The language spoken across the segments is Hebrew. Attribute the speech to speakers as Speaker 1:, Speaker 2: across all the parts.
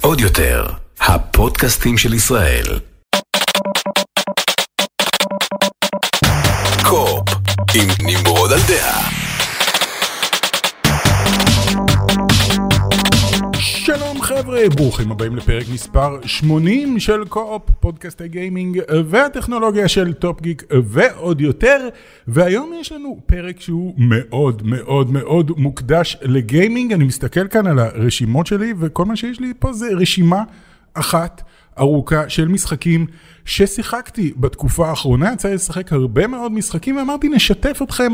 Speaker 1: עוד יותר, הפודקאסטים של ישראל. קו-אופ, עם נמרוד על דעה.
Speaker 2: חבר'ה, ברוכים הבאים לפרק מספר 80 של קו-אופ, פודקאסט הגיימינג והטכנולוגיה של טופ גיק ועוד יותר, והיום יש לנו פרק שהוא מאוד מאוד מאוד מוקדש לגיימינג, אני מסתכל כאן על הרשימות שלי וכל מה שיש לי פה זה רשימה אחת. ארוכה של משחקים ששיחקתי בתקופה האחרונה, יצא לי לשחק הרבה מאוד משחקים ואמרתי נשתף אתכם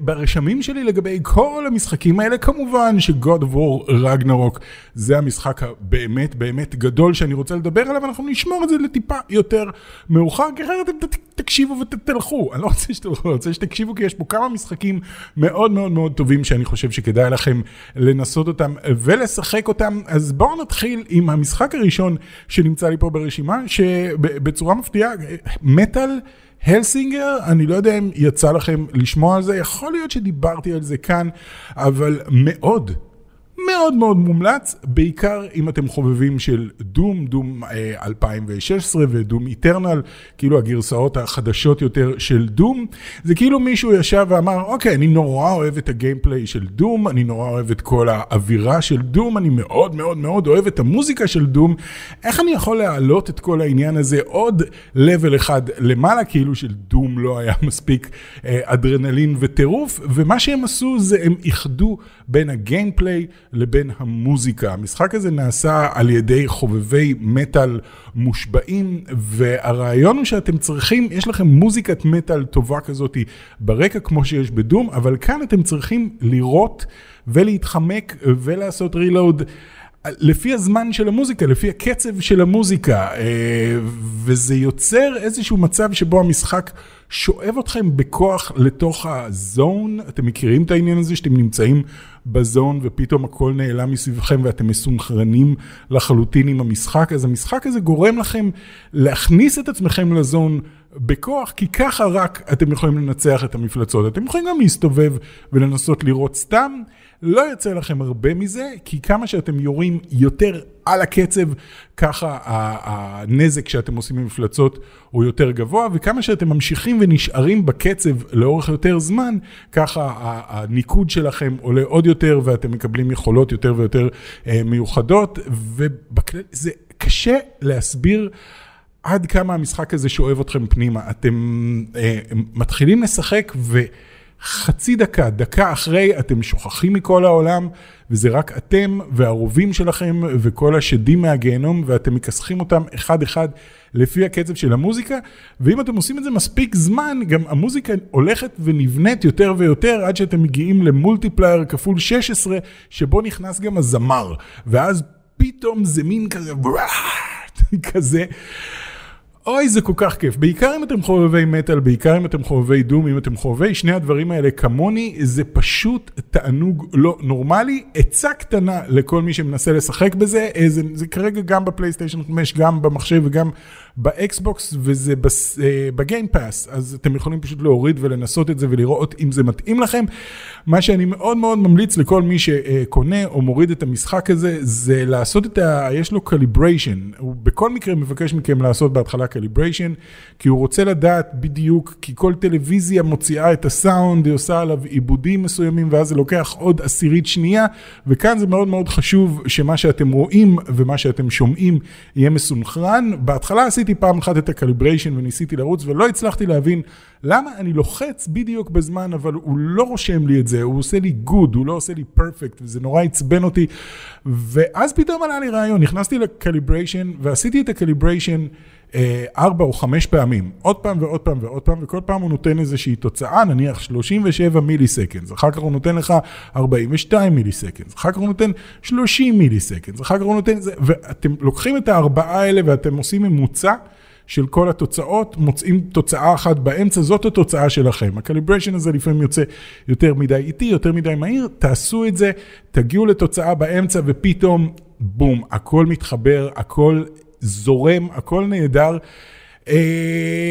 Speaker 2: ברשמים שלי לגבי כל המשחקים האלה, כמובן ש-God of War Ragnarok זה המשחק הבאמת באמת גדול שאני רוצה לדבר עליו, אנחנו נשמור את זה לטיפה יותר מאוחר, כי אחרת אתם תקשיבו ותלכו, אני לא רוצה שתלכו, אני רוצה שתקשיבו כי יש פה כמה משחקים מאוד מאוד מאוד טובים שאני חושב שכדאי לכם לנסות אותם ולשחק אותם, אז בואו נתחיל עם המשחק הראשון שנמצא לי פה ברשימה, שבצורה מפתיעה, מטאל הלסינגר, אני לא יודע אם יצא לכם לשמוע על זה, יכול להיות שדיברתי על זה כאן, אבל מאוד. מאוד מאוד מומלץ, בעיקר אם אתם חובבים של דום, דום 2016 ודום איטרנל, כאילו הגרסאות החדשות יותר של דום. זה כאילו מישהו ישב ואמר, אוקיי, אני נורא אוהב את הגיימפליי של דום, אני נורא אוהב את כל האווירה של דום, אני מאוד מאוד מאוד אוהב את המוזיקה של דום. איך אני יכול להעלות את כל העניין הזה עוד לבל אחד למעלה, כאילו של דום לא היה מספיק אה, אדרנלין וטירוף, ומה שהם עשו זה הם איחדו בין הגיימפליי לבין המוזיקה. המשחק הזה נעשה על ידי חובבי מטאל מושבעים, והרעיון הוא שאתם צריכים, יש לכם מוזיקת מטאל טובה כזאת ברקע כמו שיש בדום, אבל כאן אתם צריכים לראות ולהתחמק ולעשות רילוד. לפי הזמן של המוזיקה, לפי הקצב של המוזיקה, וזה יוצר איזשהו מצב שבו המשחק שואב אתכם בכוח לתוך הזון, אתם מכירים את העניין הזה שאתם נמצאים בזון ופתאום הכל נעלם מסביבכם ואתם מסונכרנים לחלוטין עם המשחק, אז המשחק הזה גורם לכם להכניס את עצמכם לזון בכוח, כי ככה רק אתם יכולים לנצח את המפלצות. אתם יכולים גם להסתובב ולנסות לראות סתם. לא יוצא לכם הרבה מזה, כי כמה שאתם יורים יותר על הקצב, ככה הנזק שאתם עושים במפלצות הוא יותר גבוה, וכמה שאתם ממשיכים ונשארים בקצב לאורך יותר זמן, ככה הניקוד שלכם עולה עוד יותר, ואתם מקבלים יכולות יותר ויותר מיוחדות, וזה קשה להסביר. עד כמה המשחק הזה שואב אתכם פנימה. אתם אה, מתחילים לשחק ו... חצי דקה, דקה אחרי, אתם שוכחים מכל העולם, וזה רק אתם והרובים שלכם וכל השדים מהגיהנום, ואתם מכסחים אותם אחד-אחד לפי הקצב של המוזיקה, ואם אתם עושים את זה מספיק זמן, גם המוזיקה הולכת ונבנית יותר ויותר, עד שאתם מגיעים למולטיפלייר כפול 16, שבו נכנס גם הזמר, ואז פתאום זה מין כזה, כזה. אוי, זה כל כך כיף. בעיקר אם אתם חובבי מטאל, בעיקר אם אתם חובבי Doom, אם אתם חובבי שני הדברים האלה כמוני, זה פשוט תענוג לא נורמלי. עצה קטנה לכל מי שמנסה לשחק בזה, זה, זה כרגע גם בפלייסטיישן 5, גם במחשב וגם באקסבוקס, וזה ב Game Pass, אז אתם יכולים פשוט להוריד ולנסות את זה ולראות אם זה מתאים לכם. מה שאני מאוד מאוד ממליץ לכל מי שקונה או מוריד את המשחק הזה, זה לעשות את ה... יש לו calibration. הוא בכל מקרה מבקש מכם לעשות בהתחלה calibration, כי הוא רוצה לדעת בדיוק, כי כל טלוויזיה מוציאה את הסאונד, היא עושה עליו עיבודים מסוימים, ואז זה לוקח עוד עשירית שנייה, וכאן זה מאוד מאוד חשוב שמה שאתם רואים ומה שאתם שומעים יהיה מסונכרן. בהתחלה עשיתי פעם אחת את ה calibration וניסיתי לרוץ, ולא הצלחתי להבין למה אני לוחץ בדיוק בזמן, אבל הוא לא רושם לי את זה, הוא עושה לי good, הוא לא עושה לי perfect, וזה נורא עצבן אותי. ואז פתאום עלה לי רעיון, נכנסתי ל calibration, ועשיתי את ה calibration. ארבע או חמש פעמים, עוד פעם ועוד פעם ועוד פעם, וכל פעם הוא נותן איזושהי תוצאה, נניח 37 milliseconds, אחר כך הוא נותן לך 42 milliseconds, אחר כך הוא נותן 30 milliseconds, אחר כך הוא נותן זה, ואתם לוקחים את הארבעה האלה ואתם עושים ממוצע. של כל התוצאות, מוצאים תוצאה אחת באמצע, זאת התוצאה שלכם. ה calibration הזה לפעמים יוצא יותר מדי איטי, יותר מדי מהיר, תעשו את זה, תגיעו לתוצאה באמצע ופתאום, בום, הכל מתחבר, הכל זורם, הכל נהדר. אה,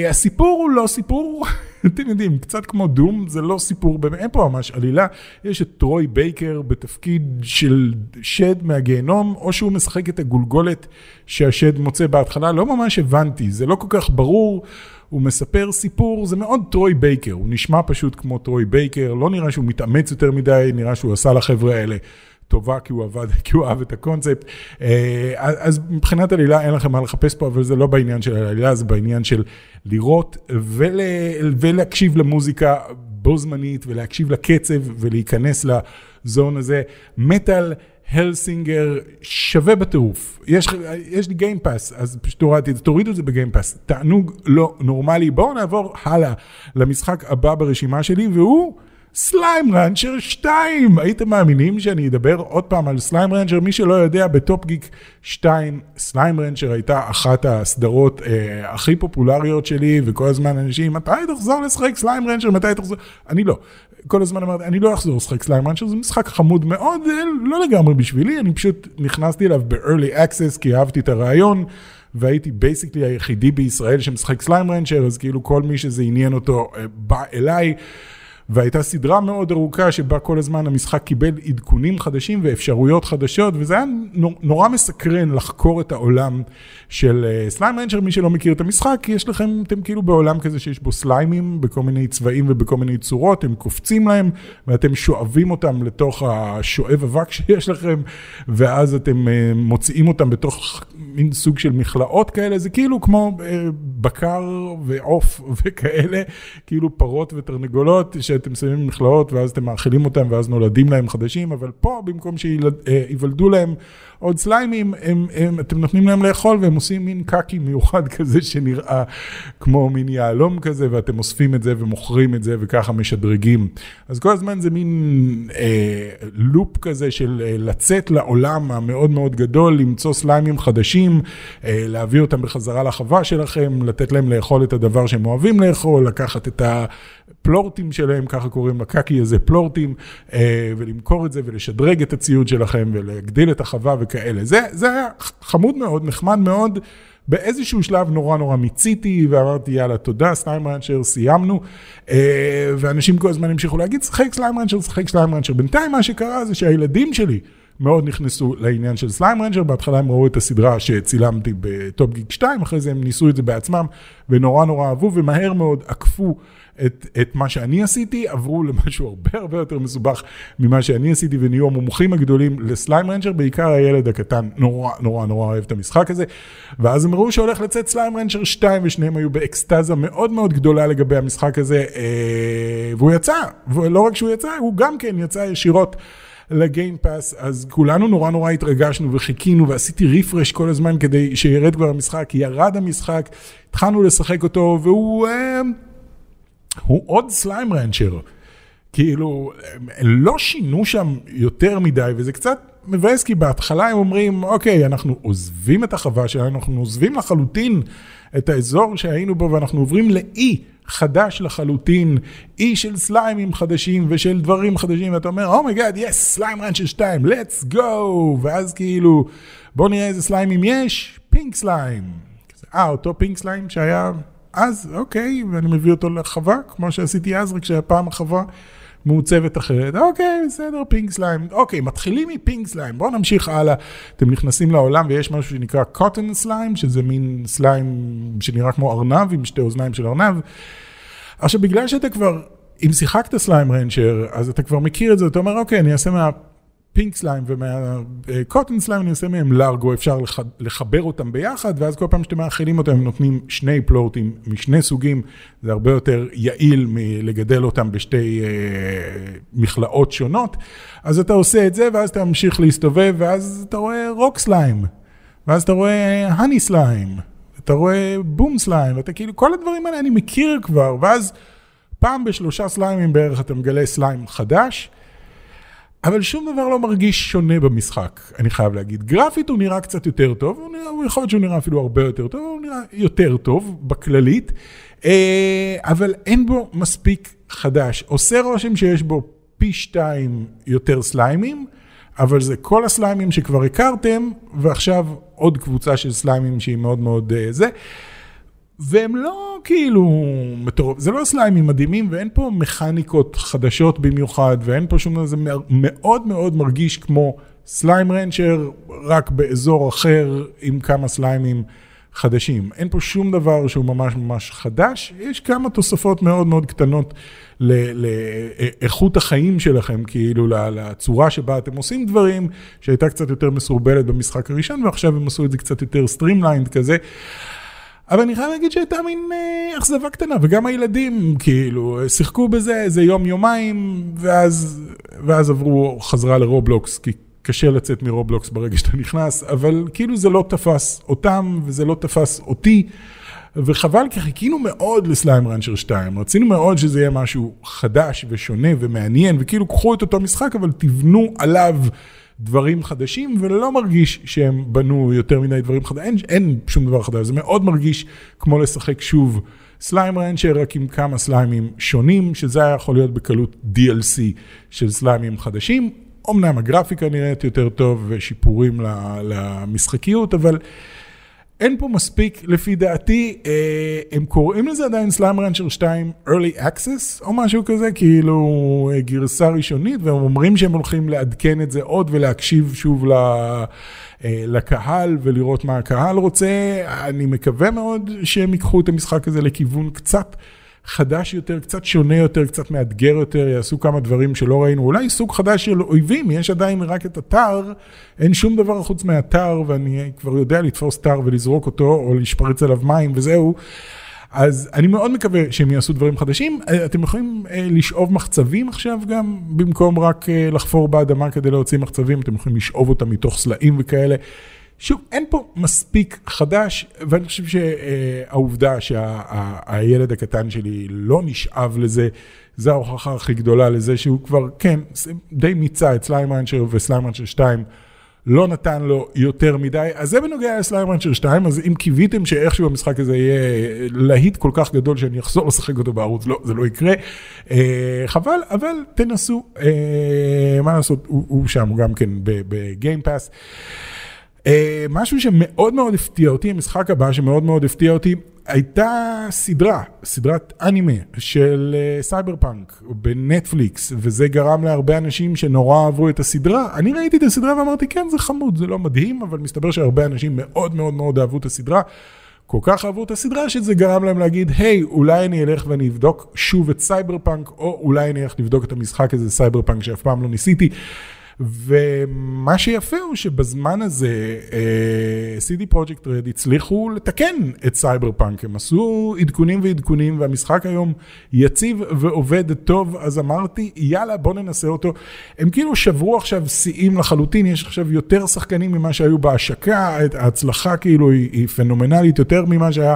Speaker 2: הסיפור הוא לא סיפור, אתם יודעים, קצת כמו Doom, זה לא סיפור, אין פה ממש עלילה. יש את טרוי בייקר בתפקיד של שד מהגיהנום, או שהוא משחק את הגולגולת שהשד מוצא בהתחלה, לא ממש הבנתי, זה לא כל כך ברור. הוא מספר סיפור, זה מאוד טרוי בייקר, הוא נשמע פשוט כמו טרוי בייקר, לא נראה שהוא מתאמץ יותר מדי, נראה שהוא עשה לחבר'ה האלה טובה כי הוא עבד, כי הוא אהב את הקונספט. אה, אז מבחינת עלילה אין לכם מה לחפש פה, אבל זה לא בעניין של העלילה, זה בעניין של לראות ול, ולהקשיב למוזיקה בו זמנית ולהקשיב לקצב ולהיכנס ל zone הזה. Metal. Hellsinger שווה בטירוף. יש, יש לי Game Pass, אז פשוט הורדתי את זה, תורידו את זה ב Game Pass. תענוג לא נורמלי. בואו נעבור הלאה למשחק הבא ברשימה שלי, והוא... Slime Rancher 2. הייתם מאמינים שאני אדבר עוד פעם על Slime Rancher? מי שלא יודע, ב Top Geek 2, Slime Rancher הייתה אחת הסדרות אה, הכי פופולריות שלי, וכל הזמן אנשים, מתי תחזור לשחק Slime Rancher? מתי תחזור? אני לא. כל הזמן אמרתי, אני לא אחזור לשחק Slime Rancher, זה משחק חמוד מאוד, אה, לא לגמרי בשבילי, אני פשוט נכנסתי אליו ב-early access כי אהבתי את הרעיון. והייתי basically היחידי בישראל שמשחק Slime Rancher, אז כאילו כל מי שזה עניין אותו אה, בא אליי. והייתה סדרה מאוד ארוכה שבה כל הזמן המשחק קיבל עדכונים חדשים ואפשרויות חדשות, וזה היה נורא מסקרן לחקור את העולם של Slime uh, Rancher, מי שלא מכיר את המשחק, יש לכם, אתם כאילו בעולם כזה שיש בו סליימים בכל מיני צבעים ובכל מיני צורות, הם קופצים להם, ואתם שואבים אותם לתוך השואב אבק שיש לכם, ואז אתם uh, מוציאים אותם בתוך מין סוג של מכלאות כאלה, זה כאילו כמו uh, בקר ועוף וכאלה, כאילו פרות ותרנגולות, ש... שאתם שמים מכלאות ואז אתם מאכילים אותם ואז נולדים להם חדשים, אבל פה במקום שייוולדו להם עוד סליימים, הם, הם, אתם נותנים להם לאכול והם עושים מין קקי מיוחד כזה שנראה כמו מין יהלום כזה, ואתם אוספים את זה ומוכרים את זה וככה משדרגים. אז כל הזמן זה מין אה, לופ כזה של אה, לצאת לעולם המאוד מאוד גדול, למצוא סליימים חדשים, אה, להביא אותם בחזרה לחווה שלכם, לתת להם לאכול את הדבר שהם אוהבים לאכול, לקחת את הפלורטים שלהם, ככה קוראים לקקי הזה פלורטים, אה, ולמכור את זה ולשדרג את הציוד שלכם ולהגדיל את החווה. וכאלה. זה, זה היה חמוד מאוד, נחמד מאוד. באיזשהו שלב נורא נורא מיציתי ואמרתי יאללה תודה סליים רנצ'ר סיימנו אה, ואנשים כל הזמן המשיכו להגיד שחק Slime Rancher שחק Slime Rancher בינתיים מה שקרה זה שהילדים שלי מאוד נכנסו לעניין של Slime Rancher בהתחלה הם ראו את הסדרה שצילמתי ב Top Geek 2 אחרי זה הם ניסו את זה בעצמם ונורא נורא אהבו ומהר מאוד עקפו את, את מה שאני עשיתי, עברו למשהו הרבה הרבה יותר מסובך ממה שאני עשיתי ונהיו המומחים הגדולים ל Slime Rancher, בעיקר הילד הקטן. נורא נורא נורא אוהב את המשחק הזה, ואז הם ראו שהולך לצאת Slime Rancher 2 ושניהם היו באקסטזה מאוד מאוד גדולה לגבי המשחק הזה, אה, והוא יצא, ולא רק שהוא יצא, הוא גם כן יצא ישירות. לגיימפאס, אז כולנו נורא נורא התרגשנו וחיכינו ועשיתי רפרש כל הזמן כדי שירד כבר המשחק, ירד המשחק, התחלנו לשחק אותו והוא... הוא עוד סליים רנצ'ר. כאילו, לא שינו שם יותר מדי, וזה קצת מבאס, כי בהתחלה הם אומרים, אוקיי, אנחנו עוזבים את החווה שלנו, אנחנו עוזבים לחלוטין את האזור שהיינו בו, ואנחנו עוברים לאי חדש לחלוטין, אי של סליימים חדשים ושל דברים חדשים, ואתה אומר, oh my god, yes, Slime Rancher 2, let's go, ואז כאילו, בוא נראה איזה סליימים יש, pink slime. אה, אותו pink slime שהיה אז אוקיי, ואני מביא אותו לחווה, כמו שעשיתי אז, רק שהפעם החווה מעוצבת אחרת. אוקיי, בסדר, pink slime. אוקיי, מתחילים מ pink slime, בואו נמשיך הלאה. אתם נכנסים לעולם ויש משהו שנקרא cotton slime, שזה מין slime שנראה כמו ארנב, עם שתי אוזניים של ארנב. עכשיו, בגלל שאתה כבר, אם שיחקת סליים רנצ'ר, אז אתה כבר מכיר את זה, אתה אומר, אוקיי, אני אעשה מה... פינק סליים ומהקוטן סליים אני עושה מהם לארגו, אפשר לחבר אותם ביחד, ואז כל פעם שאתם מאכילים אותם הם נותנים שני פלוטים משני סוגים, זה הרבה יותר יעיל מלגדל אותם בשתי אה, מכלאות שונות. אז אתה עושה את זה, ואז אתה ממשיך להסתובב, ואז אתה רואה רוק סליים, ואז אתה רואה הני סליים, אתה רואה בום סליים, אתה כאילו, כל הדברים האלה אני מכיר כבר, ואז פעם בשלושה סליימים בערך אתה מגלה סליים חדש. אבל שום דבר לא מרגיש שונה במשחק, אני חייב להגיד. גרפית הוא נראה קצת יותר טוב, הוא, נראה, הוא יכול להיות שהוא נראה אפילו הרבה יותר טוב, הוא נראה יותר טוב בכללית, אה, אבל אין בו מספיק חדש. עושה רושם שיש בו פי שתיים יותר סליימים, אבל זה כל הסליימים שכבר הכרתם, ועכשיו עוד קבוצה של סליימים שהיא מאוד מאוד אה, זה. והם לא כאילו מטורף, זה לא סליימים מדהימים ואין פה מכניקות חדשות במיוחד ואין פה שום דבר, זה מאוד מאוד מרגיש כמו סליים רנצ'ר, רק באזור אחר עם כמה סליימים חדשים. אין פה שום דבר שהוא ממש ממש חדש, יש כמה תוספות מאוד מאוד קטנות לאיכות החיים שלכם, כאילו לצורה שבה אתם עושים דברים, שהייתה קצת יותר מסורבלת במשחק הראשון, ועכשיו הם עשו את זה קצת יותר streamlined כזה. אבל אני חייב להגיד שהייתה מין אה, אכזבה קטנה, וגם הילדים כאילו שיחקו בזה איזה יום-יומיים, ואז, ואז עברו חזרה ל Roblox, כי קשה לצאת מ Roblox ברגע שאתה נכנס, אבל כאילו זה לא תפס אותם, וזה לא תפס אותי, וחבל כי חיכינו מאוד לסליים ראנצ'ר 2, רצינו מאוד שזה יהיה משהו חדש ושונה ומעניין, וכאילו קחו את אותו משחק, אבל תבנו עליו. דברים חדשים, ולא מרגיש שהם בנו יותר מדי דברים חדשים, אין, אין שום דבר חדש, זה מאוד מרגיש כמו לשחק שוב סליים רנצ'ר, רק עם כמה סליימים שונים, שזה היה יכול להיות בקלות DLC של סליימים חדשים. אמנם הגרפיקה נראית יותר טוב ושיפורים למשחקיות, אבל... אין פה מספיק, לפי דעתי, אה, הם קוראים לזה עדיין סלאם רנצ'ר 2 early access או משהו כזה, כאילו אה, גרסה ראשונית, והם אומרים שהם הולכים לעדכן את זה עוד ולהקשיב שוב ל, אה, לקהל ולראות מה הקהל רוצה. אני מקווה מאוד שהם ייקחו את המשחק הזה לכיוון קצת. חדש יותר, קצת שונה יותר, קצת מאתגר יותר, יעשו כמה דברים שלא ראינו, אולי סוג חדש של אויבים, יש עדיין רק את אתר, אין שום דבר חוץ מאתר, ואני כבר יודע לתפוס אתר ולזרוק אותו, או לשפריץ עליו מים וזהו. אז אני מאוד מקווה שהם יעשו דברים חדשים. אתם יכולים אה, לשאוב מחצבים עכשיו גם, במקום רק אה, לחפור באדמה כדי להוציא מחצבים, אתם יכולים לשאוב אותם מתוך סלעים וכאלה. שוב, אין פה מספיק חדש, ואני חושב שהעובדה שהילד הקטן שלי לא נשאב לזה, זה ההוכחה הכי גדולה לזה שהוא כבר, כן, די מיצה את Slime Rancher ו Slime Rancher 2. לא נתן לו יותר מדי, אז זה בנוגע ל Slime Rancher 2, אז אם קיוויתם שאיכשהו המשחק הזה יהיה להיט כל כך גדול שאני אחזור לשחק אותו בערוץ, לא, זה לא יקרה. אה, חבל, אבל תנסו, אה, מה לעשות, הוא, הוא שם גם כן ב Game Pass. אה, משהו שמאוד מאוד הפתיע אותי, המשחק הבא שמאוד מאוד הפתיע אותי, הייתה סדרה, סדרת אנימה של אה, סייבר פאנק בנטפליקס, וזה גרם להרבה אנשים שנורא אהבו את הסדרה. אני ראיתי את הסדרה ואמרתי, כן, זה חמוד, זה לא מדהים, אבל מסתבר שהרבה אנשים מאוד מאוד מאוד אהבו את הסדרה. כל כך אהבו את הסדרה שזה גרם להם להגיד, היי, אולי אני אלך ואני אבדוק שוב את סייבר פאנק, או אולי אני אלך לבדוק את המשחק הזה, סייבר פאנק שאף פעם לא ניסיתי. ומה שיפה הוא שבזמן הזה אה, CD Projekt Red הצליחו לתקן את סייבר פאנק, הם עשו עדכונים ועדכונים והמשחק היום יציב ועובד טוב, אז אמרתי יאללה בוא ננסה אותו. הם כאילו שברו עכשיו שיאים לחלוטין, יש עכשיו יותר שחקנים ממה שהיו בהשקה, ההצלחה כאילו היא, היא פנומנלית יותר ממה שהיה.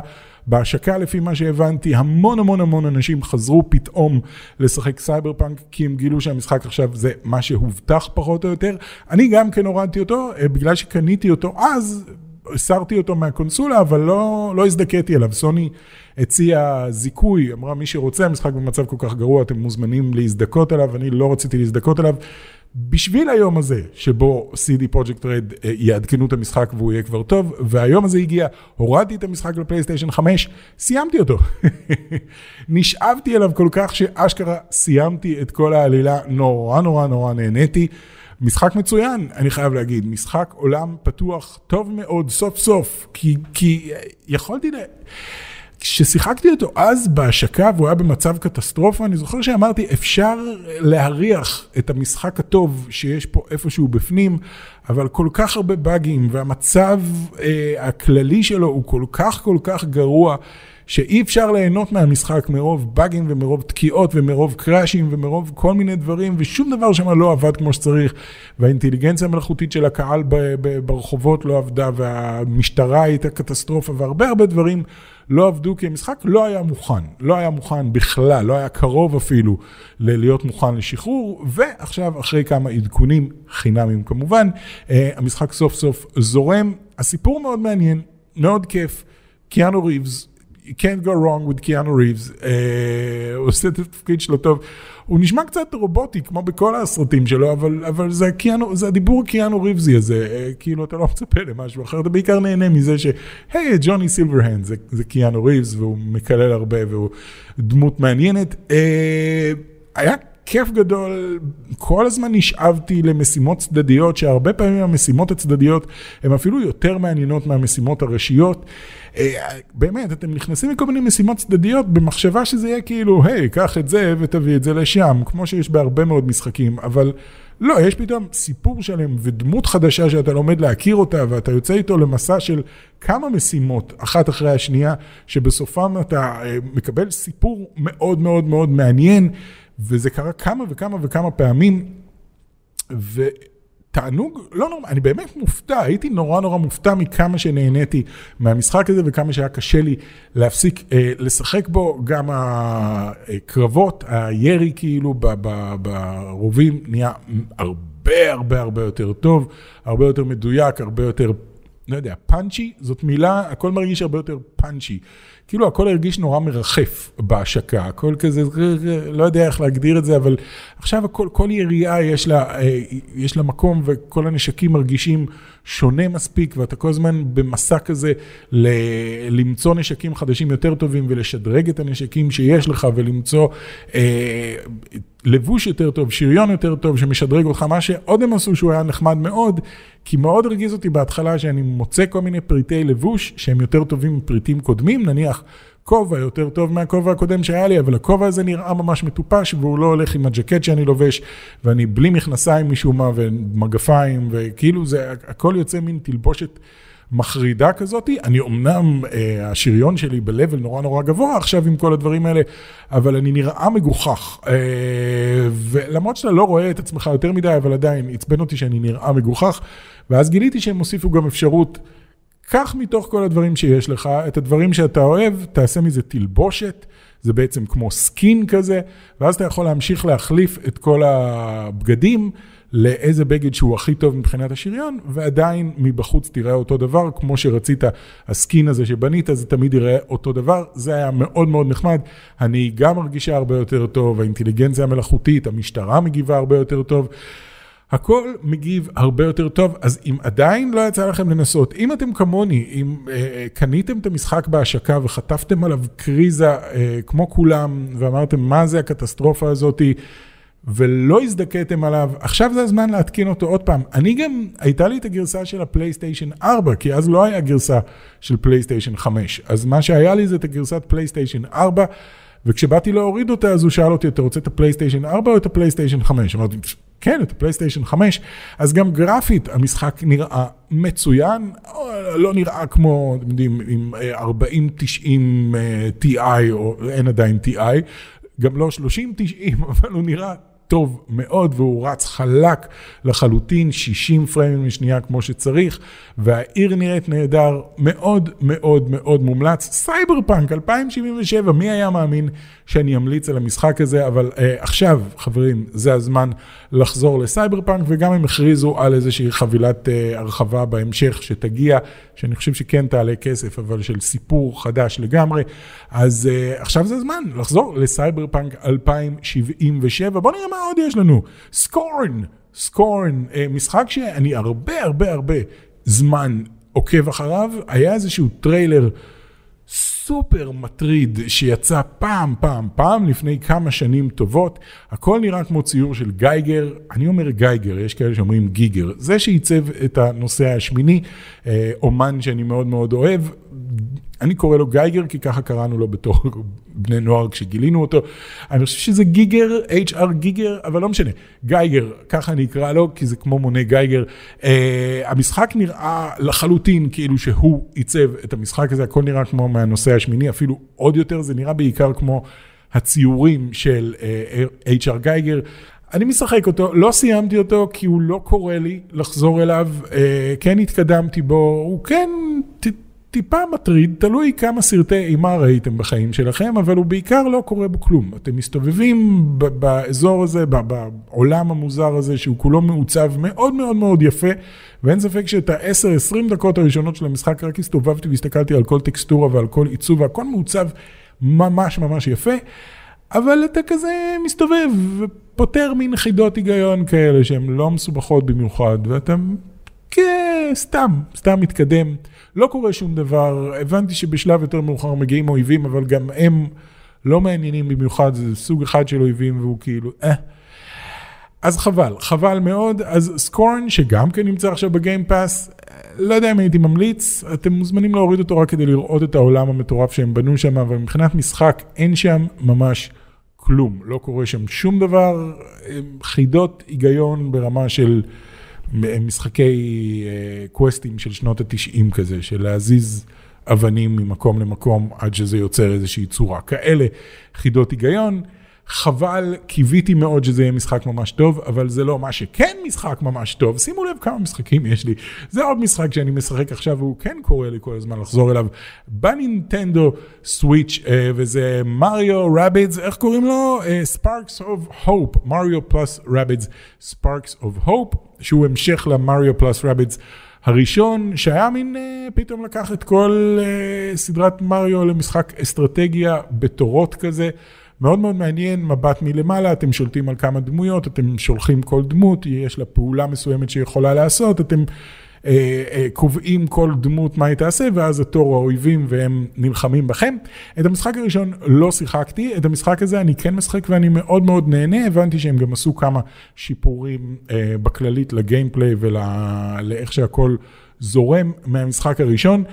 Speaker 2: בהשקה לפי מה שהבנתי, המון המון המון אנשים חזרו פתאום לשחק סייבר פאנק, כי הם גילו שהמשחק עכשיו זה מה שהובטח פחות או יותר. אני גם כן הורדתי אותו, אה, בגלל שקניתי אותו אז, הסרתי אותו מהקונסולה, אבל לא, לא הזדכיתי עליו. סוני הציעה זיכוי, אמרה מי שרוצה, המשחק במצב כל כך גרוע, אתם מוזמנים להזדכות עליו, אני לא רציתי להזדכות עליו. בשביל היום הזה, שבו CD פרויקט רד יעדכנו את המשחק והוא יהיה כבר טוב, והיום הזה הגיע, הורדתי את המשחק לפלייסטיישן 5, סיימתי אותו. נשאבתי אליו כל כך שאשכרה סיימתי את כל העלילה, נורא נורא נורא נהניתי. משחק מצוין, אני חייב להגיד, משחק עולם פתוח טוב מאוד, סוף סוף, כי, כי יכולתי ל... כששיחקתי אותו אז בהשקה והוא היה במצב קטסטרופה, אני זוכר שאמרתי, אפשר להריח את המשחק הטוב שיש פה איפשהו בפנים, אבל כל כך הרבה באגים, והמצב אה, הכללי שלו הוא כל כך כל כך גרוע. שאי אפשר ליהנות מהמשחק מרוב באגים ומרוב תקיעות ומרוב קראשים ומרוב כל מיני דברים, ושום דבר שם לא עבד כמו שצריך, והאינטליגנציה המלאכותית של הקהל ברחובות לא עבדה, והמשטרה הייתה קטסטרופה, והרבה הרבה דברים לא עבדו, כי המשחק לא היה מוכן, לא היה מוכן בכלל, לא היה קרוב אפילו להיות מוכן לשחרור, ועכשיו אחרי כמה עדכונים חינמים כמובן, אה, המשחק סוף סוף זורם. הסיפור מאוד מעניין, מאוד כיף. קיאנו ריבס can't go wrong with קיאנו ריבס, uh, הוא עושה את התפקיד שלו טוב. הוא נשמע קצת רובוטי, כמו בכל הסרטים שלו, אבל, אבל זה, קיאנו, זה הדיבור הקיאנו ריבסי הזה, uh, כאילו אתה לא מצפה למשהו אחר, אתה בעיקר נהנה מזה ש, היי, ג'וני סילברהנד, זה, זה קיאנו ריבס, והוא מקלל הרבה, והוא דמות מעניינת. Uh, היה כיף גדול, כל הזמן נשאבתי למשימות צדדיות, שהרבה פעמים המשימות הצדדיות הן אפילו יותר מעניינות מהמשימות הראשיות. אה, באמת, אתם נכנסים לכל מיני משימות צדדיות במחשבה שזה יהיה כאילו, היי, קח את זה ותביא את זה לשם, כמו שיש בהרבה מאוד משחקים, אבל לא, יש פתאום סיפור שלם ודמות חדשה שאתה לומד להכיר אותה, ואתה יוצא איתו למסע של כמה משימות, אחת אחרי השנייה, שבסופם אתה אה, מקבל סיפור מאוד מאוד מאוד מעניין. וזה קרה כמה וכמה וכמה פעמים, ותענוג, לא נורא, אני באמת מופתע, הייתי נורא נורא מופתע מכמה שנהניתי מהמשחק הזה וכמה שהיה קשה לי להפסיק אה, לשחק בו, גם הקרבות, הירי כאילו ברובים נהיה הרבה הרבה הרבה יותר טוב, הרבה יותר מדויק, הרבה יותר... לא יודע, פאנצ'י, זאת מילה, הכל מרגיש הרבה יותר פאנצ'י. כאילו הכל הרגיש נורא מרחף בהשקה, הכל כזה, לא יודע איך להגדיר את זה, אבל עכשיו הכל, כל יריעה יש לה, אה, יש לה מקום וכל הנשקים מרגישים שונה מספיק, ואתה כל הזמן במסע כזה ל, למצוא נשקים חדשים יותר טובים ולשדרג את הנשקים שיש לך ולמצוא אה, לבוש יותר טוב, שריון יותר טוב שמשדרג אותך, מה שעוד הם עשו שהוא היה נחמד מאוד, כי מאוד הרגיז אותי בהתחלה שאני מוצא כל מיני פריטי לבוש שהם יותר טובים מפריטים קודמים, נניח כובע יותר טוב מהכובע הקודם שהיה לי, אבל הכובע הזה נראה ממש מטופש והוא לא הולך עם הג'קט שאני לובש, ואני בלי מכנסיים משום מה ומגפיים, וכאילו זה, הכל יוצא מין תלבושת. מחרידה כזאת. אני אמנם, אה, השריון שלי ב-level נורא נורא גבוה עכשיו עם כל הדברים האלה, אבל אני נראה מגוחך. אה, ולמרות שאתה לא רואה את עצמך יותר מדי, אבל עדיין עצבן אותי שאני נראה מגוחך. ואז גיליתי שהם הוסיפו גם אפשרות, קח מתוך כל הדברים שיש לך, את הדברים שאתה אוהב, תעשה מזה תלבושת. זה בעצם כמו סקין כזה, ואז אתה יכול להמשיך להחליף את כל הבגדים. לאיזה בגד שהוא הכי טוב מבחינת השריון, ועדיין מבחוץ תראה אותו דבר, כמו שרצית, הסקין הזה שבנית, זה תמיד יראה אותו דבר, זה היה מאוד מאוד נחמד. אני גם מרגישה הרבה יותר טוב, האינטליגנציה המלאכותית, המשטרה מגיבה הרבה יותר טוב. הכל מגיב הרבה יותר טוב, אז אם עדיין לא יצא לכם לנסות, אם אתם כמוני, אם אה, קניתם את המשחק בהשקה וחטפתם עליו קריזה אה, כמו כולם, ואמרתם מה זה הקטסטרופה הזאתי, ולא הזדכאתם עליו, עכשיו זה הזמן להתקין אותו עוד פעם. אני גם, הייתה לי את הגרסה של הפלייסטיישן 4, כי אז לא היה גרסה של פלייסטיישן 5. אז מה שהיה לי זה את הגרסת פלייסטיישן 4, וכשבאתי להוריד אותה, אז הוא שאל אותי, אתה רוצה את הפלייסטיישן 4 או את הפלייסטיישן 5? אמרתי, כן, את הפלייסטיישן 5. אז גם גרפית, המשחק נראה מצוין, לא נראה כמו, אתם יודעים, עם 40-90 TI, או אין עדיין TI, גם לא 30-90, אבל הוא נראה טוב מאוד והוא רץ חלק לחלוטין, 60 פריימים לשנייה כמו שצריך, והעיר נראית נהדר, מאוד מאוד מאוד מומלץ. סייבר פאנק 2077, מי היה מאמין שאני אמליץ על המשחק הזה, אבל uh, עכשיו, חברים, זה הזמן לחזור לסייבר פאנק, וגם הם הכריזו על איזושהי חבילת uh, הרחבה בהמשך שתגיע, שאני חושב שכן תעלה כסף, אבל של סיפור חדש לגמרי. אז uh, עכשיו זה הזמן לחזור לסייבר פאנק 2077. בואו נראה מה עוד יש לנו. Scorn, Scorn, uh, משחק שאני הרבה הרבה הרבה זמן עוקב אחריו, היה איזשהו טריילר. סופר מטריד שיצא פעם, פעם, פעם לפני כמה שנים טובות. הכל נראה כמו ציור של גייגר, אני אומר גייגר, יש כאלה שאומרים גיגר. זה שעיצב את הנוסע השמיני, אה, אומן שאני מאוד מאוד אוהב, אני קורא לו גייגר, כי ככה קראנו לו בתור בני נוער כשגילינו אותו. אני חושב שזה גיגר, HR גיגר, אבל לא משנה. גייגר, ככה אני אקרא לו, כי זה כמו מונה גייגר. Uh, המשחק נראה לחלוטין כאילו שהוא עיצב את המשחק הזה, הכל נראה כמו מהנושא השמיני, אפילו עוד יותר, זה נראה בעיקר כמו הציורים של uh, אה, HR גייגר. אני משחק אותו, לא סיימתי אותו כי הוא לא קורא לי לחזור אליו, uh, כן התקדמתי בו, הוא כן... טיפה מטריד, תלוי כמה סרטי אימה ראיתם בחיים שלכם, אבל הוא בעיקר לא קורה בו כלום. אתם מסתובבים באזור הזה, בעולם המוזר הזה, שהוא כולו מעוצב מאוד מאוד מאוד יפה, ואין ספק שאת ה-10-20 דקות הראשונות של המשחק רק הסתובבתי והסתכלתי על כל טקסטורה ועל כל עיצוב, והכל מעוצב ממש ממש יפה, אבל אתה כזה מסתובב ופותר מין חידות היגיון כאלה שהן לא מסובכות במיוחד, ואתה כן, סתם, סתם מתקדם. לא קורה שום דבר, הבנתי שבשלב יותר מאוחר מגיעים אויבים, אבל גם הם לא מעניינים במיוחד, זה סוג אחד של אויבים והוא כאילו, אה. אז חבל, חבל מאוד. אז סקורן, שגם כן נמצא עכשיו בגיימפאס, לא יודע אם הייתי ממליץ, אתם מוזמנים להוריד אותו רק כדי לראות את העולם המטורף שהם בנו שם, אבל מבחינת משחק אין שם ממש כלום. לא קורה שם שום דבר, חידות היגיון ברמה של... משחקי אה, קווסטים של שנות התשעים כזה, של להזיז אבנים ממקום למקום עד שזה יוצר איזושהי צורה. כאלה חידות היגיון. חבל, קיוויתי מאוד שזה יהיה משחק ממש טוב, אבל זה לא מה שכן משחק ממש טוב. שימו לב כמה משחקים יש לי. זה עוד משחק שאני משחק עכשיו, והוא כן קורא לי כל הזמן לחזור אליו. בנינטנדו סוויץ', אה, וזה Mario Rabbids, איך קוראים לו? Sparks of Hope, Mario plus Rabbids, Sparks of Hope, שהוא המשך ל Mario plus Rabbids. הראשון שהיה מין uh, פתאום לקח את כל uh, סדרת מריו למשחק אסטרטגיה בתורות כזה. מאוד מאוד מעניין, מבט מלמעלה, אתם שולטים על כמה דמויות, אתם שולחים כל דמות, יש לה פעולה מסוימת שהיא יכולה לעשות, אתם אה, אה, קובעים כל דמות מה היא תעשה, ואז התור האויבים והם נלחמים בכם. את המשחק הראשון לא שיחקתי, את המשחק הזה אני כן משחק ואני מאוד מאוד נהנה, הבנתי שהם גם עשו כמה שיפורים אה, בכללית לגיימפליי ולאיך שהכל זורם מהמשחק הראשון.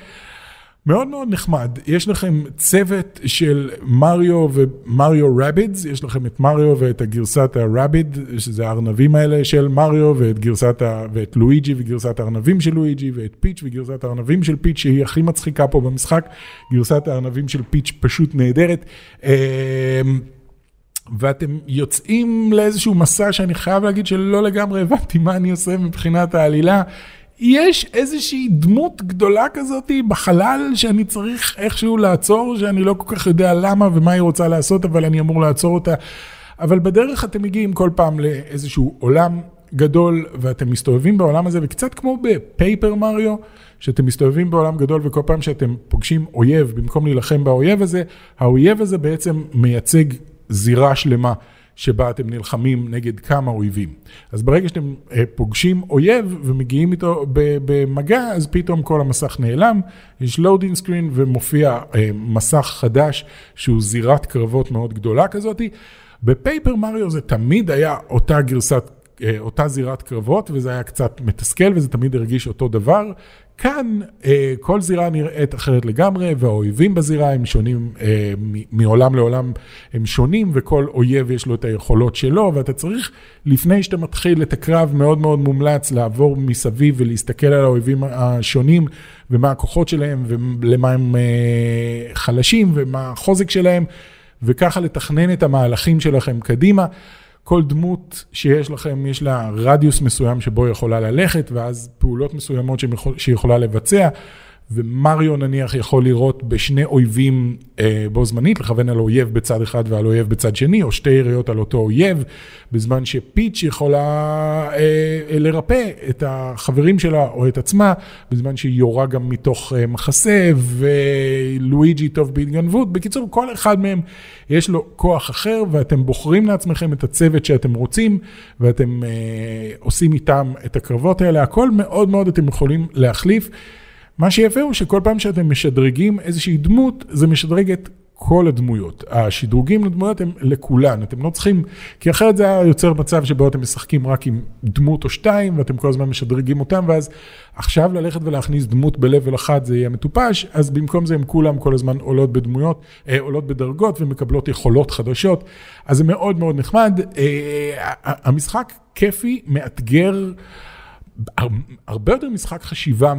Speaker 2: מאוד מאוד נחמד, יש לכם צוות של מריו ומריו רבידס, יש לכם את מריו ואת הגרסת הרביד, שזה הארנבים האלה של מריו, ואת גרסת ה... ואת לואיג'י וגרסת הארנבים של לואיג'י, ואת פיץ' וגרסת הארנבים של פיץ', שהיא הכי מצחיקה פה במשחק, גרסת הארנבים של פיץ' פשוט נהדרת. אמ, ואתם יוצאים לאיזשהו מסע שאני חייב להגיד שלא לגמרי הבנתי מה אני עושה מבחינת העלילה. יש איזושהי דמות גדולה כזאת בחלל שאני צריך איכשהו לעצור, שאני לא כל כך יודע למה ומה היא רוצה לעשות, אבל אני אמור לעצור אותה. אבל בדרך אתם מגיעים כל פעם לאיזשהו עולם גדול, ואתם מסתובבים בעולם הזה, וקצת כמו בפייפר מריו, שאתם מסתובבים בעולם גדול, וכל פעם שאתם פוגשים אויב, במקום להילחם באויב הזה, האויב הזה בעצם מייצג זירה שלמה. שבה אתם נלחמים נגד כמה אויבים. אז ברגע שאתם אה, פוגשים אויב ומגיעים איתו במגע, אז פתאום כל המסך נעלם, יש loading screen ומופיע אה, מסך חדש שהוא זירת קרבות מאוד גדולה כזאתי. ב Paper Mario זה תמיד היה אותה גרסת אותה זירת קרבות, וזה היה קצת מתסכל, וזה תמיד הרגיש אותו דבר. כאן אה, כל זירה נראית אחרת לגמרי, והאויבים בזירה הם שונים, אה, מעולם לעולם הם שונים, וכל אויב יש לו את היכולות שלו, ואתה צריך, לפני שאתה מתחיל את הקרב, מאוד מאוד מומלץ לעבור מסביב ולהסתכל על האויבים השונים, ומה הכוחות שלהם, ולמה הם חלשים, ומה החוזק שלהם, וככה לתכנן את המהלכים שלכם קדימה. כל דמות שיש לכם, יש לה רדיוס מסוים שבו היא יכולה ללכת, ואז פעולות מסוימות שהיא יכולה לבצע. ומריו נניח יכול לראות בשני אויבים אה, בו זמנית, לכוון על אויב בצד אחד ועל אויב בצד שני, או שתי יריות על אותו אויב, בזמן שפיץ' יכולה אה, אה, לרפא את החברים שלה או את עצמה, בזמן שהיא יורה גם מתוך אה, מחסה, ולואיג'י טוב בהתגנבות. בקיצור, כל אחד מהם יש לו כוח אחר, ואתם בוחרים לעצמכם את הצוות שאתם רוצים, ואתם אה, עושים איתם את הקרבות האלה. הכל מאוד מאוד אתם יכולים להחליף. מה שיפה הוא שכל פעם שאתם משדרגים איזושהי דמות, זה משדרג את כל הדמויות. השדרוגים לדמויות הם לכולן, אתם לא צריכים, כי אחרת זה היה יוצר מצב שבו אתם משחקים רק עם דמות או שתיים, ואתם כל הזמן משדרגים אותם, ואז עכשיו ללכת ולהכניס דמות ב-level אחת זה יהיה מטופש, אז במקום זה הם כולם כל הזמן עולות בדמויות, אה, עולות בדרגות ומקבלות יכולות חדשות, אז זה מאוד מאוד נחמד. אה, המשחק כיפי, מאתגר. הרבה יותר משחק חשיבה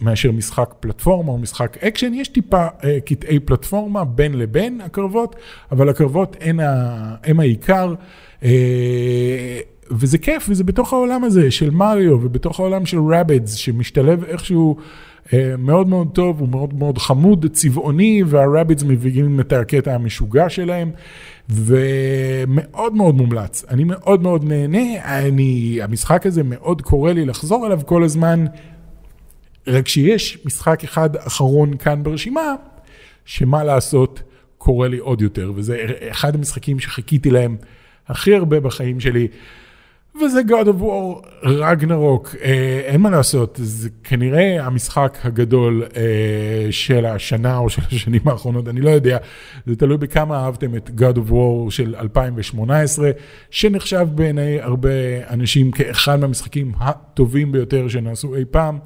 Speaker 2: מאשר משחק פלטפורמה או משחק אקשן, יש טיפה אה, קטעי פלטפורמה בין לבין הקרבות, אבל הקרבות הן, ה, הן העיקר. אה, וזה כיף, וזה בתוך העולם הזה של מריו, ובתוך העולם של Rabbids, שמשתלב איכשהו מאוד מאוד טוב, הוא מאוד מאוד חמוד, צבעוני, וה Rabbids מביאים את הקטע המשוגע שלהם, ומאוד מאוד מומלץ. אני מאוד מאוד נהנה, אני, המשחק הזה מאוד קורא לי לחזור אליו כל הזמן, רק שיש משחק אחד אחרון כאן ברשימה, שמה לעשות, קורה לי עוד יותר, וזה אחד המשחקים שחיכיתי להם הכי הרבה בחיים שלי. וזה God of War רגנרוק, אה, אין מה לעשות, זה כנראה המשחק הגדול אה, של השנה או של השנים האחרונות, אני לא יודע, זה תלוי בכמה אהבתם את God of War של 2018, שנחשב בעיני הרבה אנשים כאחד מהמשחקים הטובים ביותר שנעשו אי פעם.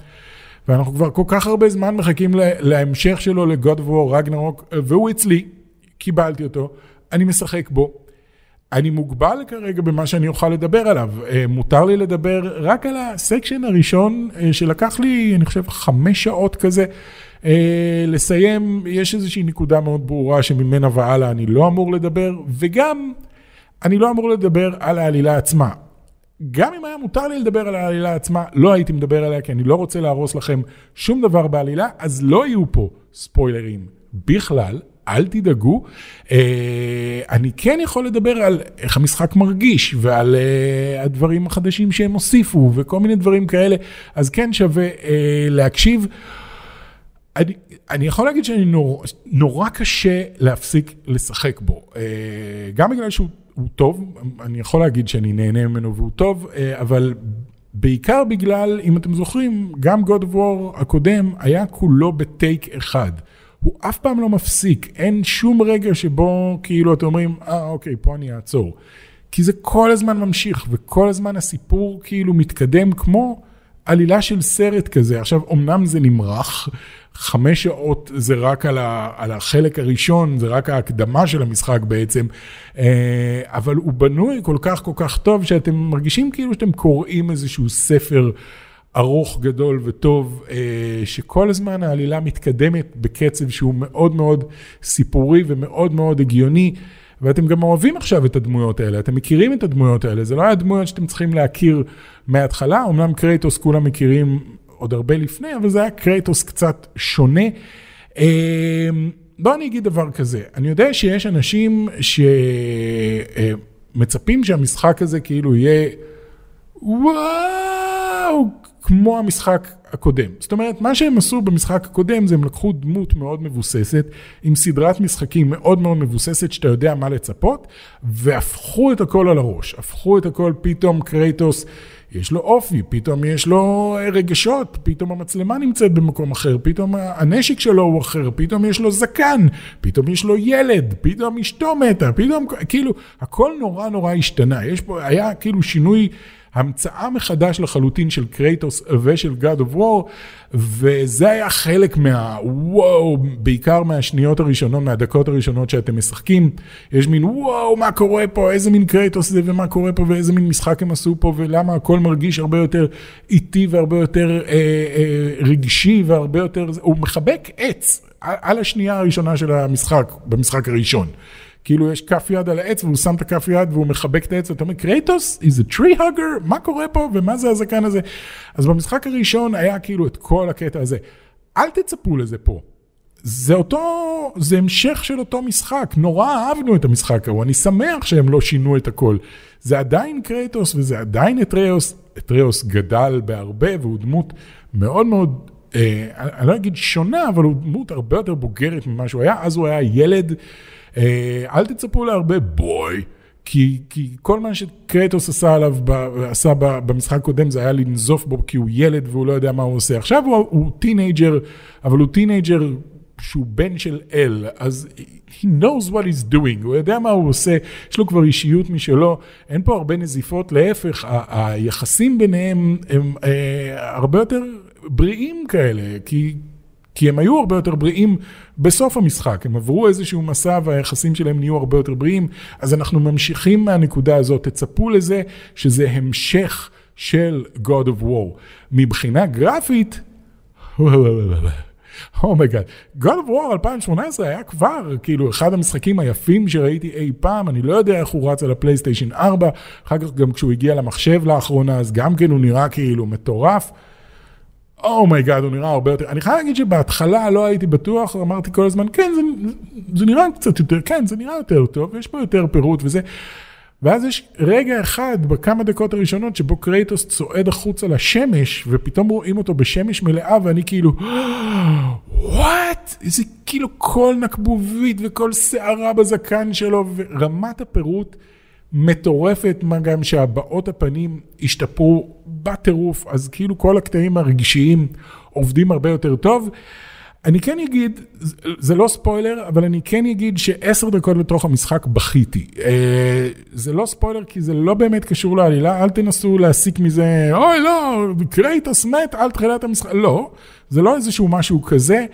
Speaker 2: ואנחנו כבר כל כך הרבה זמן מחכים להמשך שלו ל-God of War רגנרוק, והוא אצלי, קיבלתי אותו, אני משחק בו. אני מוגבל כרגע במה שאני אוכל לדבר עליו. אה, מותר לי לדבר רק על הסקשן הראשון אה, שלקח לי, אני חושב, חמש שעות כזה. אה, לסיים, יש איזושהי נקודה מאוד ברורה שממנה והלאה אני לא אמור לדבר, וגם אני לא אמור לדבר על העלילה עצמה. גם אם היה מותר לי לדבר על העלילה עצמה, לא הייתי מדבר עליה, כי אני לא רוצה להרוס לכם שום דבר בעלילה, אז לא יהיו פה ספוילרים בכלל. אל תדאגו. אה, אני כן יכול לדבר על איך המשחק מרגיש ועל אה, הדברים החדשים שהם הוסיפו וכל מיני דברים כאלה, אז כן שווה אה, להקשיב. אני, אני יכול להגיד שאני נור, נורא קשה להפסיק לשחק בו, גם בגלל שהוא טוב, אני יכול להגיד שאני נהנה ממנו והוא טוב, אבל בעיקר בגלל, אם אתם זוכרים, גם God of War הקודם היה כולו בטייק אחד. הוא אף פעם לא מפסיק, אין שום רגע שבו כאילו אתם אומרים, אה אוקיי, פה אני אעצור. כי זה כל הזמן ממשיך, וכל הזמן הסיפור כאילו מתקדם כמו עלילה של סרט כזה. עכשיו, אמנם זה נמרח, חמש שעות זה רק על, ה, על החלק הראשון, זה רק ההקדמה של המשחק בעצם, אה, אבל הוא בנוי כל כך כל כך טוב, שאתם מרגישים כאילו שאתם קוראים איזשהו ספר. ארוך, גדול וטוב, אה, שכל הזמן העלילה מתקדמת בקצב שהוא מאוד מאוד סיפורי ומאוד מאוד הגיוני. ואתם גם אוהבים עכשיו את הדמויות האלה, אתם מכירים את הדמויות האלה, זה לא היה דמויות שאתם צריכים להכיר מההתחלה, אמנם קרייטוס כולם מכירים עוד הרבה לפני, אבל זה היה קרייטוס קצת שונה. אה, בואו אני אגיד דבר כזה, אני יודע שיש אנשים שמצפים אה, שהמשחק הזה כאילו יהיה וואו, כמו המשחק הקודם. זאת אומרת, מה שהם עשו במשחק הקודם זה הם לקחו דמות מאוד מבוססת, עם סדרת משחקים מאוד מאוד מבוססת, שאתה יודע מה לצפות, והפכו את הכל על הראש. הפכו את הכל, פתאום קרייטוס, יש לו אופי, פתאום יש לו רגשות, פתאום המצלמה נמצאת במקום אחר, פתאום הנשק שלו הוא אחר, פתאום יש לו זקן, פתאום יש לו ילד, פתאום אשתו מתה, פתאום, כאילו, הכל נורא נורא השתנה. יש פה, היה כאילו שינוי... המצאה מחדש לחלוטין של קרייטוס ושל God of War, וזה היה חלק מהוואו, בעיקר מהשניות הראשונות, מהדקות הראשונות שאתם משחקים. יש מין וואו, מה קורה פה, איזה מין קרייטוס זה ומה קורה פה ואיזה מין משחק הם עשו פה ולמה הכל מרגיש הרבה יותר איטי והרבה יותר אה, אה, רגשי והרבה יותר, הוא מחבק עץ על השנייה הראשונה של המשחק, במשחק הראשון. כאילו יש כף יד על העץ והוא שם את הכף יד והוא מחבק את העץ ואתה אומר קרייטוס is a tree hugger מה קורה פה ומה זה הזקן הזה. אז במשחק הראשון היה כאילו את כל הקטע הזה. אל תצפו לזה פה. זה אותו, זה המשך של אותו משחק, נורא אהבנו את המשחק ההוא, אני שמח שהם לא שינו את הכל. זה עדיין קרייטוס וזה עדיין אטריוס, אטריוס גדל בהרבה והוא דמות מאוד מאוד, אה, אני לא אגיד שונה, אבל הוא דמות הרבה יותר בוגרת ממה שהוא היה, אז הוא היה ילד. אה, אל תצפו להרבה boy. כי, כי כל מה שקרייטוס עשה עליו, עשה במשחק הקודם זה היה לנזוף בו כי הוא ילד והוא לא יודע מה הוא עושה. עכשיו הוא, הוא teenager, אבל הוא teenager שהוא בן של אל, אז he knows what he's doing, הוא יודע מה הוא עושה, יש לו כבר אישיות משלו, אין פה הרבה נזיפות, להפך, היחסים ביניהם הם אה, הרבה יותר בריאים כאלה, כי... כי הם היו הרבה יותר בריאים בסוף המשחק, הם עברו איזשהו מסע והיחסים שלהם נהיו הרבה יותר בריאים, אז אנחנו ממשיכים מהנקודה הזאת, תצפו לזה שזה המשך של God of War. מבחינה גרפית, oh my god. God of War 2018 היה כבר כאילו אחד המשחקים היפים שראיתי אי פעם, אני לא יודע איך הוא רץ על הפלייסטיישן 4, אחר כך גם כשהוא הגיע למחשב לאחרונה, אז גם כן הוא נראה כאילו מטורף. oh my god, oh הוא נראה הרבה יותר, אני חייב להגיד שבהתחלה לא הייתי בטוח, אמרתי כל הזמן, כן, זה, זה נראה קצת יותר, כן, זה נראה יותר טוב, יש פה יותר פירוט וזה. ואז יש רגע אחד בכמה דקות הראשונות שבו קרייטוס צועד החוצה לשמש, ופתאום רואים אותו בשמש מלאה, ואני כאילו, what? איזה כאילו כל נקבובית וכל שערה בזקן שלו, ורמת הפירוט מטורפת, מה גם שהבעות הפנים השתפרו בטירוף, אז כאילו כל הקטעים הרגשיים עובדים הרבה יותר טוב. אני כן אגיד, זה לא ספוילר, אבל אני כן אגיד שעשר דקות לתוך המשחק בכיתי. אה, זה לא ספוילר כי זה לא באמת קשור לעלילה, אל תנסו להסיק מזה, אוי לא, קרייטוס מת על תחילת המשחק, לא, זה לא איזשהו משהו כזה,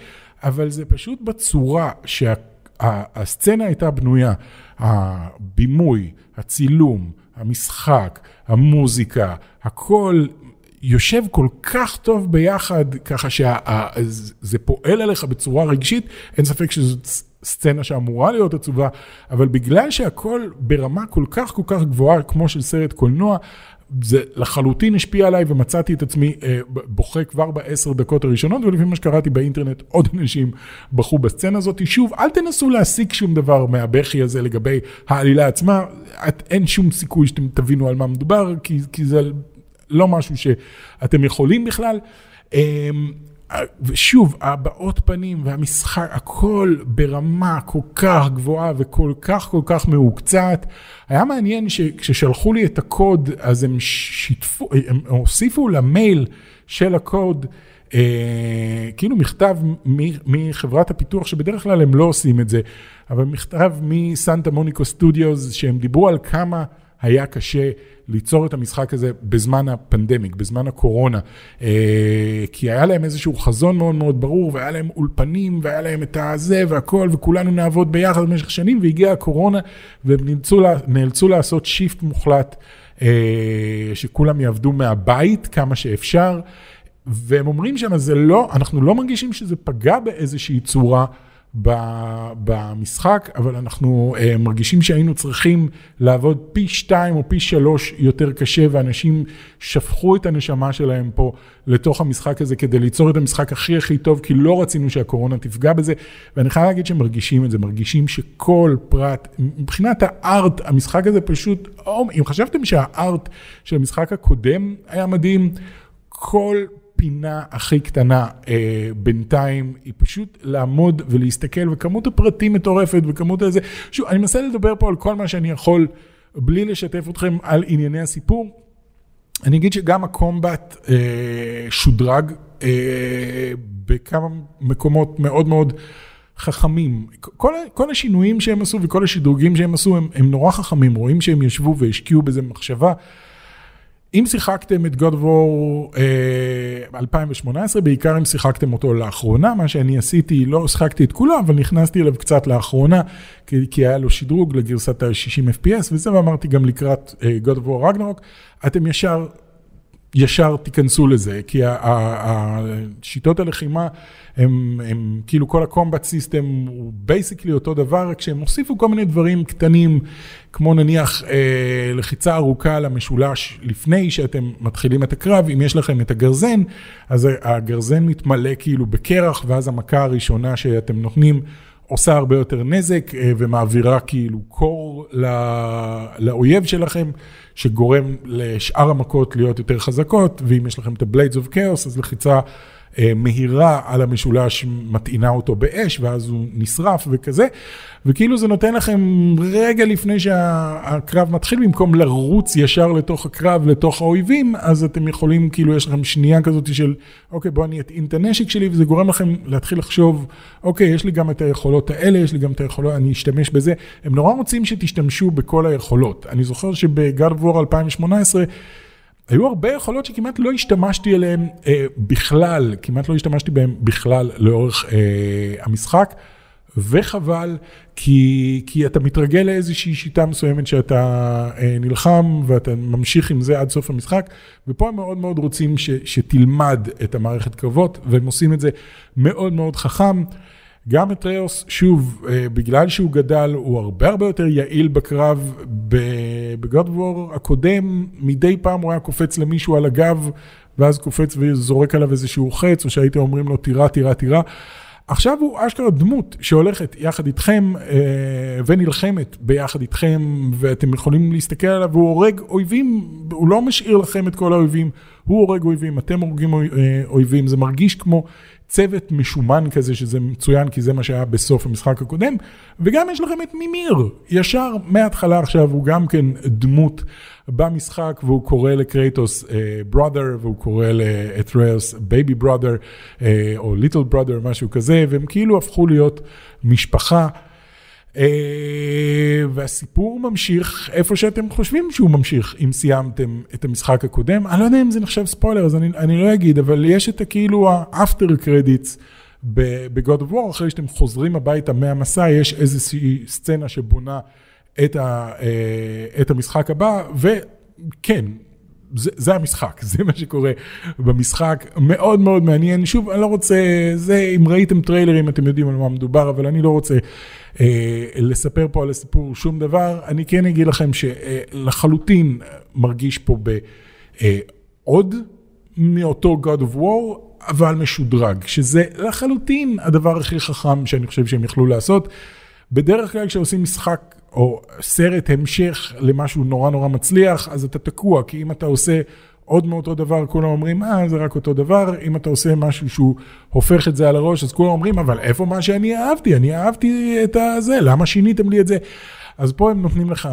Speaker 2: אבל זה פשוט בצורה שהסצנה הייתה בנויה, הבימוי, הצילום, המשחק, המוזיקה, הכל יושב כל כך טוב ביחד, ככה שזה פועל עליך בצורה רגשית, אין ספק שזאת סצנה שאמורה להיות עצובה, אבל בגלל שהכל ברמה כל כך כל כך גבוהה, כמו של סרט קולנוע, זה לחלוטין השפיע עליי ומצאתי את עצמי אה, בוכה כבר בעשר דקות הראשונות, ולפי מה שקראתי באינטרנט, עוד אנשים בכו בסצנה הזאת. שוב, אל תנסו להסיק שום דבר מהבכי הזה לגבי העלילה עצמה, את, אין שום סיכוי שאתם תבינו על מה מדובר, כי, כי זה לא משהו שאתם יכולים בכלל. ושוב, הבעות פנים והמשחק, הכל ברמה כל כך גבוהה וכל כך כל כך מהוקצעת. היה מעניין שכששלחו לי את הקוד, אז הם שיתפו, הם הוסיפו למייל של הקוד, אה, כאילו מכתב מחברת הפיתוח, שבדרך כלל הם לא עושים את זה, אבל מכתב מ Santa Monica Studios, שהם דיברו על כמה היה קשה ליצור את המשחק הזה בזמן ה pandemic, בזמן הקורונה, אה, כי היה להם איזשהו חזון מאוד מאוד ברור, והיה להם אולפנים, והיה להם את הזה והכל, וכולנו נעבוד ביחד במשך שנים, והגיעה הקורונה, והם נאלצו, נאלצו לעשות shift מוחלט, אה, שכולם יעבדו מהבית כמה שאפשר, והם אומרים שם, זה לא, אנחנו לא מרגישים שזה פגע באיזושהי צורה. במשחק, אבל אנחנו uh, מרגישים שהיינו צריכים לעבוד פי שתיים או פי שלוש יותר קשה, ואנשים שפכו את הנשמה שלהם פה לתוך המשחק הזה כדי ליצור את המשחק הכי הכי טוב, כי לא רצינו שהקורונה תפגע בזה, ואני חייב להגיד שמרגישים את זה, מרגישים שכל פרט, מבחינת הארט, המשחק הזה פשוט, אם חשבתם שהארט של המשחק הקודם היה מדהים, כל הפינה הכי קטנה אה, בינתיים, היא פשוט לעמוד ולהסתכל, וכמות הפרטים מטורפת, וכמות הזה, שוב, אני מנסה לדבר פה על כל מה שאני יכול, בלי לשתף אתכם על ענייני הסיפור. אני אגיד שגם הקומבט אה, שודרג אה, בכמה מקומות מאוד מאוד חכמים. כל, כל השינויים שהם עשו וכל השדרוגים שהם עשו הם, הם נורא חכמים, רואים שהם ישבו והשקיעו בזה מחשבה. אם שיחקתם את God of War אה, 2018, בעיקר אם שיחקתם אותו לאחרונה, מה שאני עשיתי, לא שיחקתי את כולו, אבל נכנסתי אליו קצת לאחרונה, כי, כי היה לו שדרוג לגרסת ה-60 FPS וזה, ואמרתי גם לקראת אה, God of War Ragnarok, אתם ישר ישר תיכנסו לזה, כי השיטות הלחימה הם, הם כאילו כל ה combat system הוא basically אותו דבר, רק שהם הוסיפו כל מיני דברים קטנים, כמו נניח אה, לחיצה ארוכה על המשולש לפני שאתם מתחילים את הקרב, אם יש לכם את הגרזן, אז הגרזן מתמלא כאילו בקרח, ואז המכה הראשונה שאתם נותנים עושה הרבה יותר נזק אה, ומעבירה כאילו קור לאויב שלכם, שגורם לשאר המכות להיות יותר חזקות, ואם יש לכם את ה-Blades of Chaos, אז לחיצה מהירה על המשולש מטעינה אותו באש, ואז הוא נשרף וכזה, וכאילו זה נותן לכם רגע לפני שהקרב מתחיל, במקום לרוץ ישר לתוך הקרב, לתוך האויבים, אז אתם יכולים, כאילו יש לכם שנייה כזאת של, אוקיי, בוא אני אטעין את הנשק שלי, וזה גורם לכם להתחיל לחשוב, אוקיי, יש לי גם את היכולות האלה, יש לי גם את היכולות, אני אשתמש בזה. הם נורא רוצים שתשתמשו בכל היכולות. אני זוכר שבגארד וור 2018, היו הרבה יכולות שכמעט לא השתמשתי אליהן אה, בכלל, כמעט לא השתמשתי בהן בכלל לאורך אה, המשחק. וחבל, כי, כי אתה מתרגל לאיזושהי שיטה מסוימת שאתה אה, נלחם ואתה ממשיך עם זה עד סוף המשחק, ופה הם מאוד מאוד רוצים ש, שתלמד את המערכת קרבות, והם עושים את זה מאוד מאוד חכם. גם את ריוס, שוב, אה, בגלל שהוא גדל, הוא הרבה הרבה יותר יעיל בקרב. בגוד וור הקודם, מדי פעם הוא היה קופץ למישהו על הגב, ואז קופץ וזורק עליו איזשהו חץ, או שהייתם אומרים לו תירה, תירה, תירה. עכשיו הוא אשכרה דמות שהולכת יחד איתכם אה, ונלחמת ביחד איתכם, ואתם יכולים להסתכל עליו, והוא הורג אויבים, הוא לא משאיר לכם את כל האויבים, הוא הורג אויבים, אתם הורגים אה, אויבים, זה מרגיש כמו צוות משומן כזה, שזה מצוין, כי זה מה שהיה בסוף המשחק הקודם, וגם יש לכם את מימיר, ישר מההתחלה עכשיו, הוא גם כן דמות במשחק, והוא קורא לקרייטוס brother, uh, והוא קורא לאטריוס baby brother, או ליטל בראדר, משהו כזה, והם כאילו הפכו להיות משפחה. Uh, והסיפור ממשיך איפה שאתם חושבים שהוא ממשיך, אם סיימתם את המשחק הקודם. אני לא יודע אם זה נחשב ספוילר, אז אני, אני לא אגיד, אבל יש את הכאילו האפטר קרדיטס ב-God of War, אחרי שאתם חוזרים הביתה מהמסע, יש איזושהי סצנה שבונה את, ה, uh, את המשחק הבא, וכן, זה, זה המשחק, זה מה שקורה במשחק, מאוד מאוד מעניין. שוב, אני לא רוצה, זה, אם ראיתם טריילרים אתם יודעים על מה מדובר, אבל אני לא רוצה אה, לספר פה על הסיפור שום דבר. אני כן אגיד לכם שלחלוטין מרגיש פה בעוד אה, מאותו God of War, אבל משודרג, שזה לחלוטין הדבר הכי חכם שאני חושב שהם יכלו לעשות. בדרך כלל כשעושים משחק או סרט המשך למשהו נורא נורא מצליח, אז אתה תקוע, כי אם אתה עושה עוד מאותו דבר, כולם אומרים, אה, זה רק אותו דבר. אם אתה עושה משהו שהוא הופך את זה על הראש, אז כולם אומרים, אבל איפה מה שאני אהבתי? אני אהבתי את הזה, למה שיניתם לי את זה? אז פה הם נותנים לך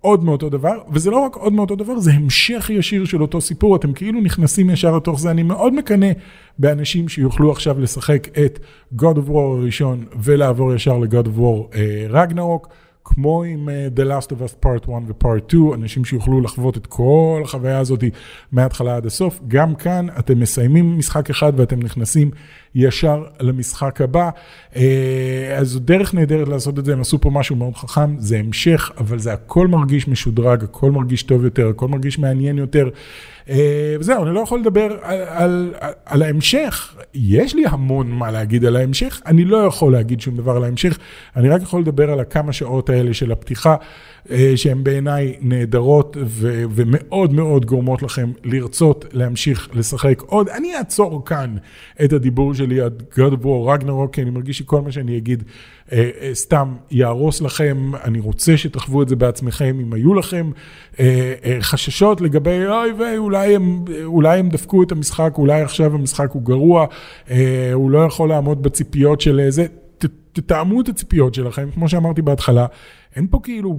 Speaker 2: עוד מאותו דבר, וזה לא רק עוד מאותו דבר, זה המשך ישיר של אותו סיפור, אתם כאילו נכנסים ישר לתוך זה. אני מאוד מקנא באנשים שיוכלו עכשיו לשחק את God of War הראשון ולעבור ישר ל-God of War רגנרוק. Uh, כמו עם uh, The Last of Us Part 1 ו-Part 2, אנשים שיוכלו לחוות את כל החוויה הזאת מההתחלה עד הסוף. גם כאן אתם מסיימים משחק אחד ואתם נכנסים ישר למשחק הבא. Uh, אז זו דרך נהדרת לעשות את זה, הם עשו פה משהו מאוד חכם, זה המשך, אבל זה הכל מרגיש משודרג, הכל מרגיש טוב יותר, הכל מרגיש מעניין יותר. אה, וזהו, אני לא יכול לדבר על, על, על ההמשך. יש לי המון מה להגיד על ההמשך, אני לא יכול להגיד שום דבר על ההמשך, אני רק יכול לדבר על הכמה שעות האלה של הפתיחה. אה, שהן בעיניי נהדרות ו- ומאוד מאוד גורמות לכם לרצות להמשיך לשחק עוד. אני אעצור כאן את הדיבור שלי עד God of War רגנרוק, כי אני מרגיש שכל מה שאני אגיד אה, אה, סתם יהרוס לכם. אני רוצה שתחוו את זה בעצמכם, אם היו לכם אה, אה, חששות לגבי אוי ויי, אולי אולי הם דפקו את המשחק, אולי עכשיו המשחק הוא גרוע, אה, הוא לא יכול לעמוד בציפיות של זה. תתאמו את הציפיות שלכם, כמו שאמרתי בהתחלה, אין פה כאילו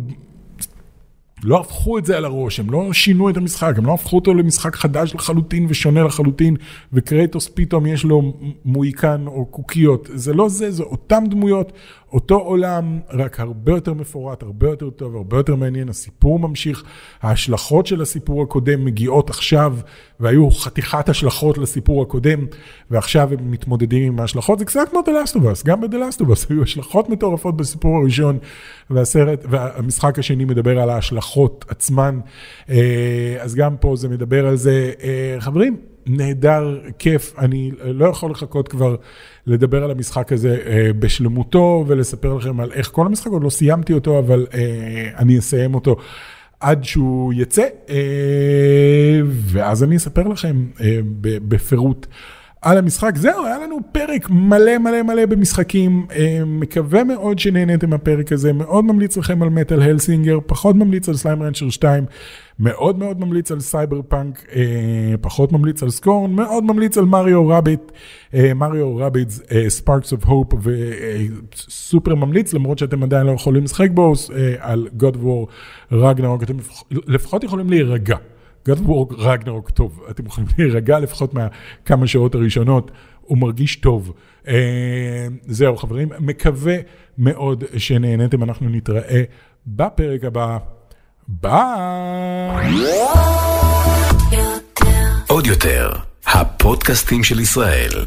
Speaker 2: לא הפכו את זה על הראש, הם לא שינו את המשחק, הם לא הפכו אותו למשחק חדש לחלוטין ושונה לחלוטין, וקרייטוס פתאום יש לו מועיקן או קוקיות. זה לא זה, זה אותם דמויות, אותו עולם, רק הרבה יותר מפורט, הרבה יותר טוב, הרבה יותר מעניין, הסיפור ממשיך, ההשלכות של הסיפור הקודם מגיעות עכשיו, והיו חתיכת השלכות לסיפור הקודם, ועכשיו הם מתמודדים עם ההשלכות, זה קצת כמו The Last of Us, גם ב-The Last of Us היו השלכות מטורפות בסיפור הראשון, והסרט, והמשחק השני מדבר על ההשלכות עצמן, אה, אז גם פה זה מדבר על זה. אה, חברים, נהדר, כיף, אני לא יכול לחכות כבר לדבר על המשחק הזה אה, בשלמותו ולספר לכם על איך כל המשחק, עוד לא סיימתי אותו, אבל אני אסיים אותו עד שהוא יצא, אה, ואז אני אספר לכם אה, בפירוט. על המשחק. זהו, היה לנו פרק מלא מלא מלא במשחקים. אה, מקווה מאוד שנהניתם מהפרק הזה. מאוד ממליץ לכם על Metal: Hellsinger, פחות ממליץ על Slime Rancher 2. מאוד מאוד ממליץ על סייבר פאנק, אה, פחות ממליץ על Scorn, מאוד ממליץ על Mario Rabbids, אה, Mario Rabbids Sparks of Hope וסופר ממליץ, למרות שאתם עדיין לא יכולים לשחק בו, על God of War Ragnarök, אתם לפחות יכולים להירגע. God War רגנרוק טוב, אתם יכולים להירגע לפחות מהכמה שעות הראשונות, הוא מרגיש טוב. אה, זהו חברים, מקווה מאוד שנהניתם, אנחנו נתראה בפרק הבא. ביי!
Speaker 1: עוד יותר, הפודקאסטים של ישראל.